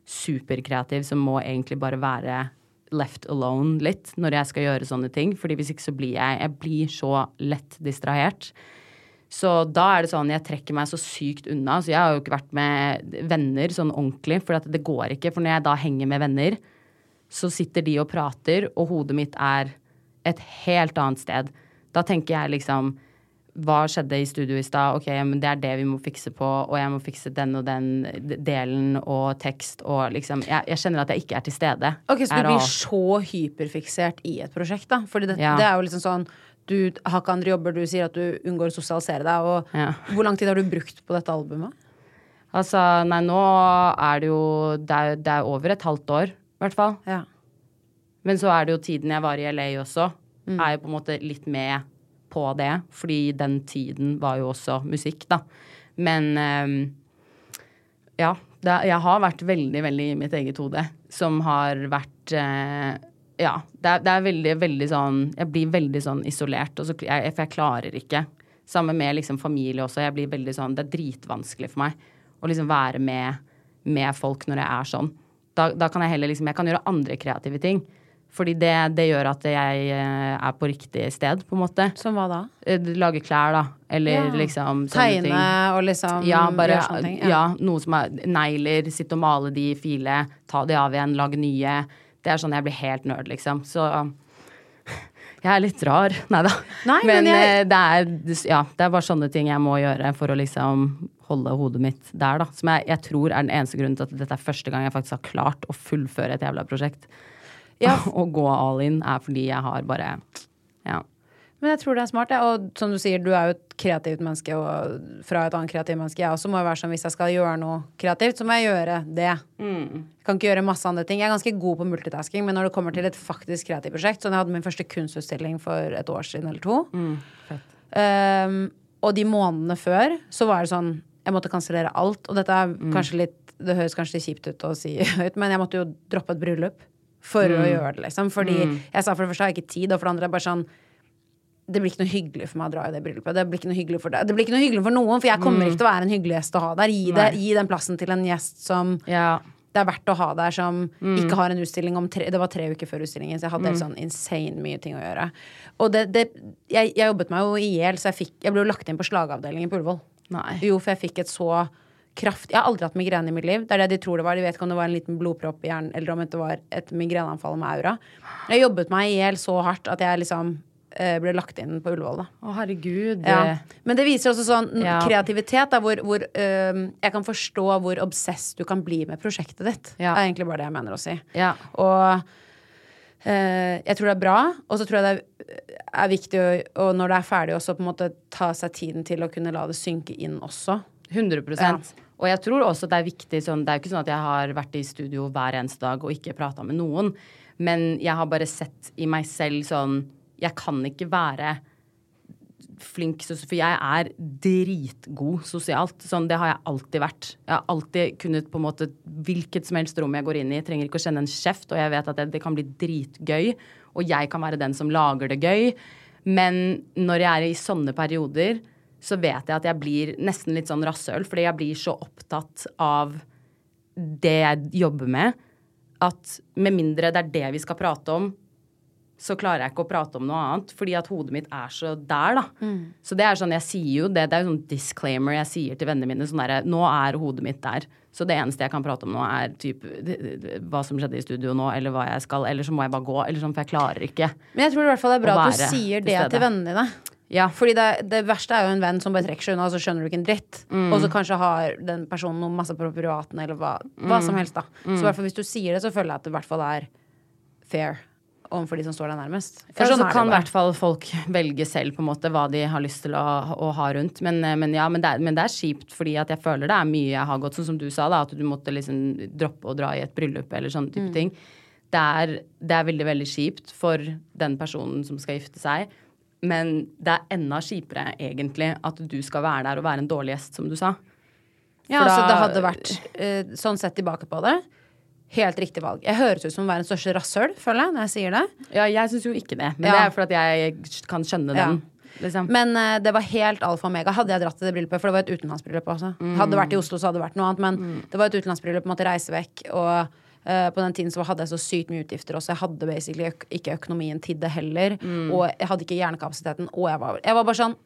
superkreativ, som må egentlig bare være left alone litt når jeg skal gjøre sånne ting. fordi hvis ikke så blir jeg Jeg blir så lett distrahert. Så da er det sånn jeg trekker meg så sykt unna. Så jeg har jo ikke vært med venner sånn ordentlig, for det går ikke. For når jeg da henger med venner, så sitter de og prater, og hodet mitt er et helt annet sted. Da tenker jeg liksom hva skjedde i studio i stad? Ok, men det er det vi må fikse på, og jeg må fikse den og den delen og tekst og liksom Jeg, jeg kjenner at jeg ikke er til stede. Ok, Så du blir så hyperfiksert i et prosjekt, da? Fordi det, Ja. det er jo liksom sånn Du har ikke andre jobber, du sier at du unngår å sosialisere deg. Og Ja. hvor lang tid har du brukt på dette albumet? Altså, nei, nå er det jo Det er, det er over et halvt år, i hvert fall. Ja. Men så er det jo tiden jeg var i LA også, er jo på en måte litt med på det. Fordi den tiden var jo også musikk, da. Men um, ja. Det, jeg har vært veldig, veldig i mitt eget hode, som har vært uh, Ja. Det er, det er veldig, veldig sånn Jeg blir veldig sånn isolert, så, jeg, for jeg klarer ikke. Sammen med liksom familie også. Jeg blir veldig sånn Det er dritvanskelig for meg å liksom være med, med folk når jeg er sånn. Da, da kan jeg heller liksom Jeg kan gjøre andre kreative ting. Fordi det, det gjør at jeg eh, er på riktig sted, på en måte. Som hva da? Eh, Lage klær, da. Eller Ja. liksom sånne ting. Tegne og liksom Ja, bare gjøre sånne ting? ja. noe som er negler, sitte og male de, file, ta de av igjen, lage nye. Det er sånn jeg blir helt nerd, liksom. Så jeg er litt rar. Nei da. Men men jeg- eh, det er ja, det er bare sånne ting jeg må gjøre for å liksom holde hodet mitt der, da. Som jeg, jeg tror er den eneste grunnen til at dette er første gang jeg faktisk har klart å fullføre et jævla prosjekt. Ja. Å gå all in er fordi jeg har bare Ja. Men jeg tror det er smart. Ja. Og som du sier, du er jo et kreativt menneske, og fra et annet kreativt menneske. Jeg også må jo være sånn hvis jeg skal gjøre noe kreativt, så må jeg gjøre det. Jeg kan ikke gjøre masse andre ting. Jeg er ganske god på multitasking, men når det kommer til et faktisk kreativt prosjekt Sånn jeg hadde min første kunstutstilling for et år siden eller to. Um, og de månedene før så var det sånn Jeg måtte kansellere alt. Og dette er kanskje litt Det høres kanskje litt kjipt ut å si høyt, men jeg måtte jo droppe et bryllup for å gjøre det, liksom. Fordi jeg sa for det første har jeg ikke tid, og for det andre er bare sånn det blir ikke noe hyggelig for meg å dra i det bryllupet. Det blir ikke noe hyggelig for deg. Det blir ikke noe hyggelig for noen, for jeg kommer ikke til å være en hyggelig gjest å ha der. Gi, det, gi den plassen til en gjest som ja. det er verdt å ha der, som ikke har en utstilling om tre Det var tre uker før utstillingen, så jeg hadde helt sånn insane mye ting å gjøre. Og det, det jeg, jeg jobbet meg jo i hjel, så jeg fikk Jeg ble jo lagt inn på slagavdelingen på Ullevål. Nei. Jo, for jeg fikk et så kraft Jeg har aldri hatt migrene i mitt liv. Det er det de tror det var. De vet ikke om det var en liten blodpropp i hjernen, eller om det var et migreneanfall med aura. Jeg jobbet meg i hjel så hardt at jeg liksom eh, ble lagt inn på Ullevål, da. Å, herregud. Ja. Men det viser også sånn Ja. kreativitet, da, hvor, hvor øhm, jeg kan forstå hvor obsess du kan bli med prosjektet ditt. Ja. Det er egentlig bare det jeg mener å si. Ja. Og jeg tror det er bra, og så tror jeg det er, viktig å, når det er ferdig, også på en måte ta seg tiden til å kunne la det synke inn også. 100 Ja. Og jeg tror også det er viktig sånn, Det er jo ikke sånn at jeg har vært i studio hver eneste dag og ikke prata med noen. Men jeg har bare sett i meg selv sånn Jeg kan ikke være flink søster, For jeg er dritgod sosialt. Sånn, det har jeg alltid vært. Jeg har alltid kunnet på en måte Hvilket som helst rom jeg går inn i, trenger ikke å kjenne en kjeft, og jeg vet at det, det kan bli dritgøy. Og jeg kan være den som lager det gøy. Men når jeg er i sånne perioder, så vet jeg at jeg blir nesten litt sånn rasshøl, fordi jeg blir så opptatt av det jeg jobber med, at med mindre det er det vi skal prate om, så klarer jeg ikke å prate om noe annet, fordi at hodet mitt er så der, da. Så det er sånn, jeg sier jo det, det er jo sånn disclaimer jeg sier til vennene mine, sånn derre, nå er hodet mitt der. Så det eneste jeg kan prate om nå, er typ hva som skjedde i studio nå, eller hva jeg skal, eller så må jeg bare gå, eller sånn, for jeg klarer ikke. Men jeg tror i hvert fall det er bra at du sier det til, til vennene dine. Ja. Fordi det, det verste er jo en venn som bare trekker seg unna, og så skjønner du ikke en dritt. Mm. Og så kanskje har den personen noe masse på privaten, eller hva, hva Mm. som helst, da. Så i hvert fall hvis du sier det, så føler jeg at det i hvert fall er fair overfor de som står deg nærmest. For Ja, sånn så kan i hvert fall folk velge selv på en måte hva de har lyst til å, å ha rundt. Men, eh, men ja, men det, er, men det er kjipt fordi at jeg føler det er mye jeg har gått Sånn som du sa, da, at du måtte liksom droppe å dra i et bryllup eller sånne Mm. type ting. Det er, det er veldig, veldig kjipt for den personen som skal gifte seg. Men det er enda kjipere, egentlig, at du skal være der og være en dårlig gjest, som du sa. Ja, For altså det hadde vært eh, Sånn sett tilbake på det helt riktig valg. Jeg høres ut som verdens største rasshøl, føler jeg, når jeg sier det. Ja, jeg syns jo ikke det, men Ja. det er fordi jeg kan skjønne den. Liksom. Men uh, det var helt alfa og omega. Hadde jeg dratt til det bryllupet, for det var et utenlandsbryllup også. Hadde det vært i Oslo, så hadde det vært noe annet, men det var et utenlandsbryllup, måtte reise vekk. Og eh, på den tiden så hadde jeg så sykt mye utgifter også. Jeg hadde basically ikke økonomien til det heller. Og jeg hadde ikke hjernekapasiteten. Og jeg var, jeg var bare sånn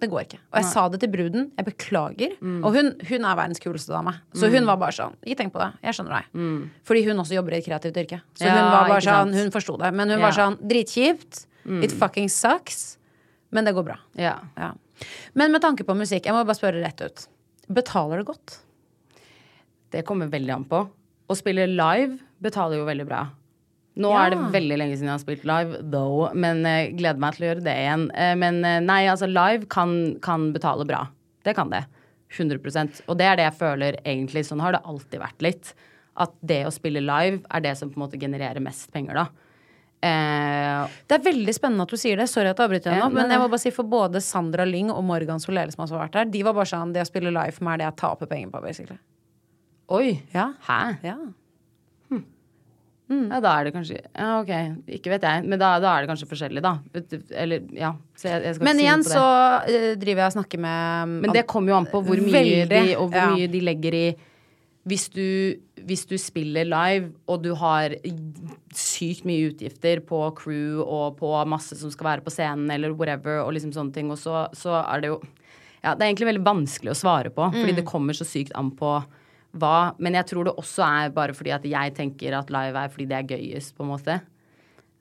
det går ikke. Og jeg sa det til bruden. Jeg beklager. Og hun, hun er verdens kuleste dame. Så hun var bare sånn Ikke tenk på det. Jeg skjønner deg. Fordi hun også jobber i et kreativt yrke. Så Ja, hun var bare sånn Hun forsto det. Men hun Ja. var sånn Dritkjipt. It fucking sucks. Men det går bra. Ja. Ja. Men med tanke på musikk, jeg må bare spørre rett ut. Betaler det godt? Det kommer veldig an på. Å spille live betaler jo veldig bra. Nå Ja. er det veldig lenge siden jeg har spilt live, though, men uh, gleder meg til å gjøre det igjen. Uh, men uh, nei, altså, live kan, kan betale bra. Det kan det. 100% Og det er det jeg føler egentlig. Sånn har det alltid vært litt. At det å spille live er det som på en måte genererer mest penger, da. Eh, Det er veldig spennende at du sier det. Sorry at jeg avbryter deg nå. Men jeg må bare si for både Sandra Lyng og Morgan Solele som også har vært der, de var bare sånn Det å spille live for meg er det jeg taper penger på, basically. oi! Ja. Hæ? Ja. Ja, da er det kanskje Ja, ok. Ikke vet jeg. Men da, da er det kanskje forskjellig, da. Eller, ja. Jeg, jeg Men igjen så eh, driver jeg og snakker med Men det kommer jo an på hvor mye Veldig, de, og hvor ja. mye de legger i hvis du, hvis du spiller live, og du har sykt mye utgifter på crew og på masse som skal være på scenen, eller whatever, og liksom sånne ting, og så, så er det jo Ja, det er egentlig veldig vanskelig å svare på, fordi det kommer så sykt an på hva. Men jeg tror det også er bare fordi at jeg tenker at live er fordi det er gøyest, på en måte.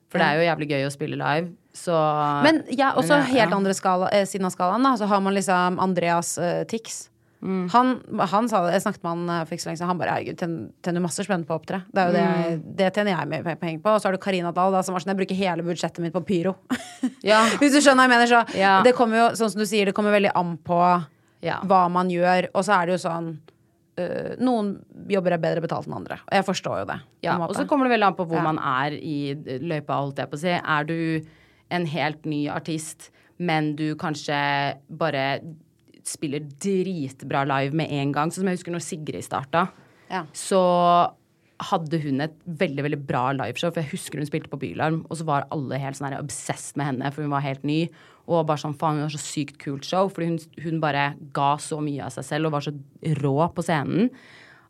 For det er jo jævlig gøy å spille live, så Men ja, også Men ja, helt ja. andre skala, eh, siden av skalaen, da, så har man liksom Andreas eh, Tix. Mm. Han, han sa det, Jeg snakket med han eh, for ikke så lenge siden. Han bare herregud, tjener, tjener masse spenn på å opptre. Det er jo det, Mm. det tjener jeg mye penger på. Og så har du Karina Dahl, da, som var sånn jeg bruker hele budsjettet mitt på pyro. Ja. Hvis du skjønner hva jeg mener, så. Det kommer jo, sånn som du sier, det kommer veldig an på Ja. hva man gjør. Og så er det jo sånn øh, Noen jobber er bedre betalt enn andre. Og jeg forstår jo det. Ja, og så kommer det veldig an på hvor Ja. man er i løypa, holdt jeg på å si. Er du en helt ny artist, men du kanskje bare spiller dritbra live med en gang, sånn som jeg husker når Sigrid starta, Ja. så hadde hun et veldig veldig bra liveshow. For jeg husker hun spilte på Bylarm, og så var alle helt sånn obsessed med henne, for hun var helt ny. Og bare sånn, faen, hun har så sykt kult show, fordi hun, hun bare ga så mye av seg selv og var så rå på scenen.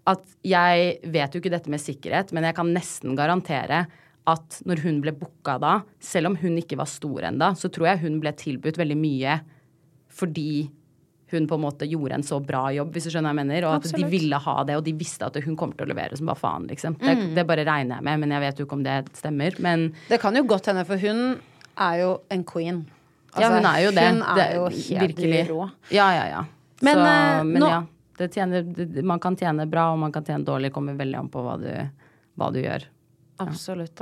At jeg vet jo ikke dette med sikkerhet, men jeg kan nesten garantere at når hun ble booka da, selv om hun ikke var stor enda, så tror jeg hun ble tilbudt veldig mye fordi hun på en måte gjorde en så bra jobb, hvis du skjønner hva jeg mener. Og at Absolutt. de ville ha det, og de visste at hun kommer til å levere som bare faen, liksom. Det, Mm. det bare regner jeg med, men jeg vet jo ikke om det stemmer. Men Det kan jo godt hende, for hun er jo en queen. ja, Altså, hun er jo det. Hun er det, jo helt rå. Ja, ja, ja. Men, så, eh, men nå- ja. Det tjener, man kan tjene bra, og man kan tjene dårlig. Kommer veldig an på hva du, hva du gjør. Absolutt.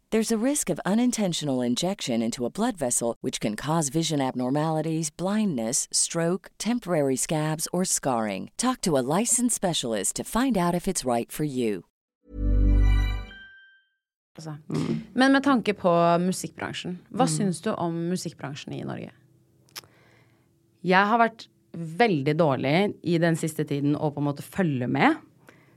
There's a risk of unintentional injection into a blood vessel, which can cause vision abnormalities, blindness, stroke, temporary scabs, or scarring. Talk to a licensed specialist to find out if it's right for you. Altså. Men med tanke på musikkbransjen, hva Mm. syns du om musikkbransjen i Norge? Jeg har vært veldig dårlig i den siste tiden å på en måte følge med.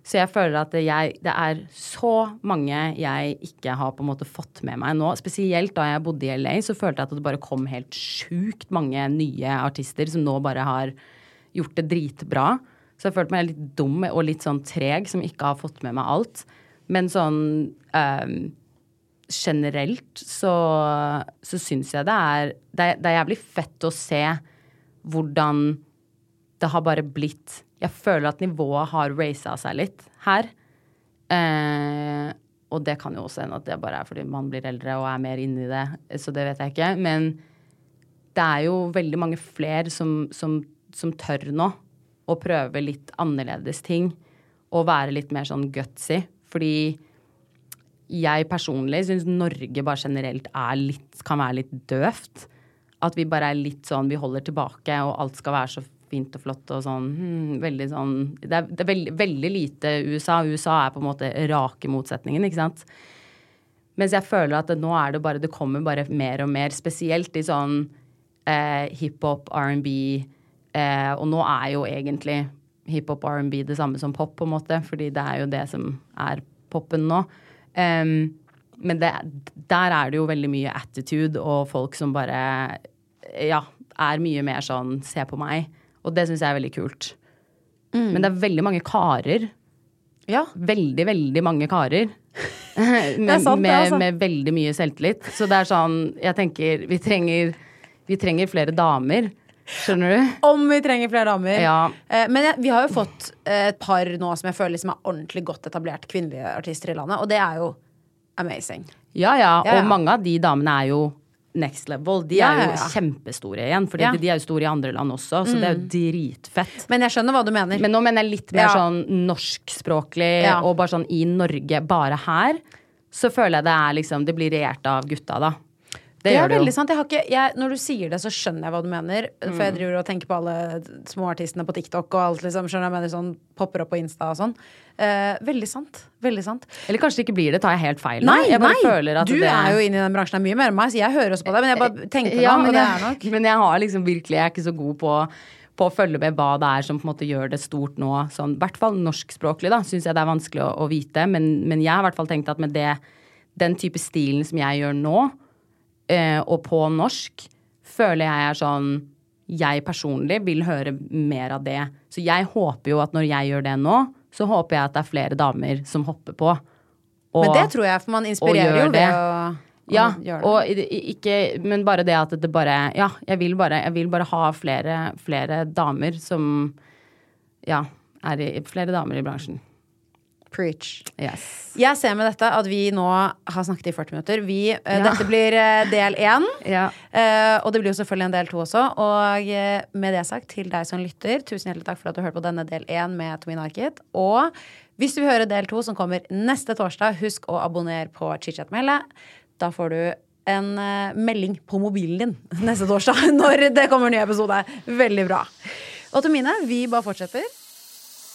Så jeg føler at jeg, det er så mange jeg ikke har på en måte fått med meg nå. Spesielt da jeg bodde i LA, så følte jeg at det bare kom helt sjukt mange nye artister som nå bare har gjort det dritbra. Så jeg følte meg litt dum og litt sånn treg som ikke har fått med meg alt. Men sånn um, generelt så, så syns jeg det er, det Det er jævlig fett å se hvordan det har bare blitt Jeg føler at nivået har raisa seg litt her. Eh, og det kan jo også hende at det bare er fordi man blir eldre og er mer inni det, så det vet jeg ikke. Men det er jo veldig mange flere som, som, som tør nå å prøve litt annerledes ting. Og være litt mer sånn gutsy. Fordi jeg personlig syns Norge bare generelt litt, kan være litt døvt. At vi bare er litt sånn Vi holder tilbake, og alt skal være så fint og flott og sånn hmm, Veldig sånn Det er, det er veldig, veldig lite USA. USA er på en måte rake motsetningen, ikke sant. Mens jeg føler at det, nå er det bare Det kommer bare mer og mer, spesielt i sånn eh, hiphop, R&B. Eh, og nå er jo egentlig hiphop og R&B det samme som pop, på en måte, fordi det er jo det som er popen nå. Um, men det, der er det jo veldig mye attitude og folk som bare ja, er mye mer sånn se på meg. Og det syns jeg er veldig kult. Mm. Men det er veldig mange karer. Ja. Veldig, veldig mange karer. med, sant, med, altså. med veldig mye selvtillit. Så det er sånn Jeg tenker vi trenger, vi trenger flere damer. Skjønner du? Om vi trenger flere damer. Ja. Eh, men vi har jo fått eh, et par nå som jeg føler liksom er ordentlig godt etablert kvinnelige artister i landet, og det er jo amazing. Ja, ja. Ja, ja. Og mange av de damene er jo next level. De Ja, er jo ja, kjempestore igjen, for Ja. de er jo store i andre land også, så det er jo dritfett. Men jeg skjønner hva du mener. Men nå mener jeg litt mer sånn norskspråklig, og bare sånn i Norge, bare her, så føler jeg det er liksom Det blir regjert av gutta, da. Det, Det, er veldig sant. Ikke, jeg, når du sier det, så skjønner jeg hva du mener. For Mm. jeg driver og tenker på alle småartistene på TikTok og alt, liksom. Skjønner jeg mener sånn popper opp på Insta og sånn. Eh, veldig sant. Veldig sant. Eller kanskje det ikke blir det, tar jeg helt feil Nei, at du det er jo inne i den bransjen mye mer enn meg, så jeg hører også på deg. Men jeg bare tenker ja, meg om, og det er nok men jeg har liksom virkelig Jeg er ikke så god på på å følge med hva det er som på en måte gjør det stort nå. Sånn, I hvert fall norskspråklig, da, syns jeg det er vanskelig å, å vite. Men, men jeg har i hvert fall tenkt at med det, den type stilen som jeg gjør nå, eh, og på norsk, føler jeg er sånn Jeg personlig vil høre mer av det. Så jeg håper jo at når jeg gjør det nå, så håper jeg at det er flere damer som hopper på. Men det tror jeg, for man inspirerer jo ved det. å, ja, og ikke Men bare det at det bare Ja, jeg vil bare, jeg vil bare ha flere, flere damer som Ja, er i Flere damer i bransjen. Preach. Yes. Jeg ser med dette at vi nå har snakket i 40 minutter. Vi, eh, Ja. Dette blir eh, del én. Ja. Eh, og det blir jo selvfølgelig en del to også. Og med det sagt, til deg som lytter, tusen hjertelig takk for at du hørte på denne del én med Tomine Arkit. Og hvis du vil høre del to, som kommer neste torsdag, husk å abonnere på Chitchat med Da får du en melding på mobilen din neste torsdag når det kommer en ny episode. Veldig bra. Og Tomine, vi bare fortsetter.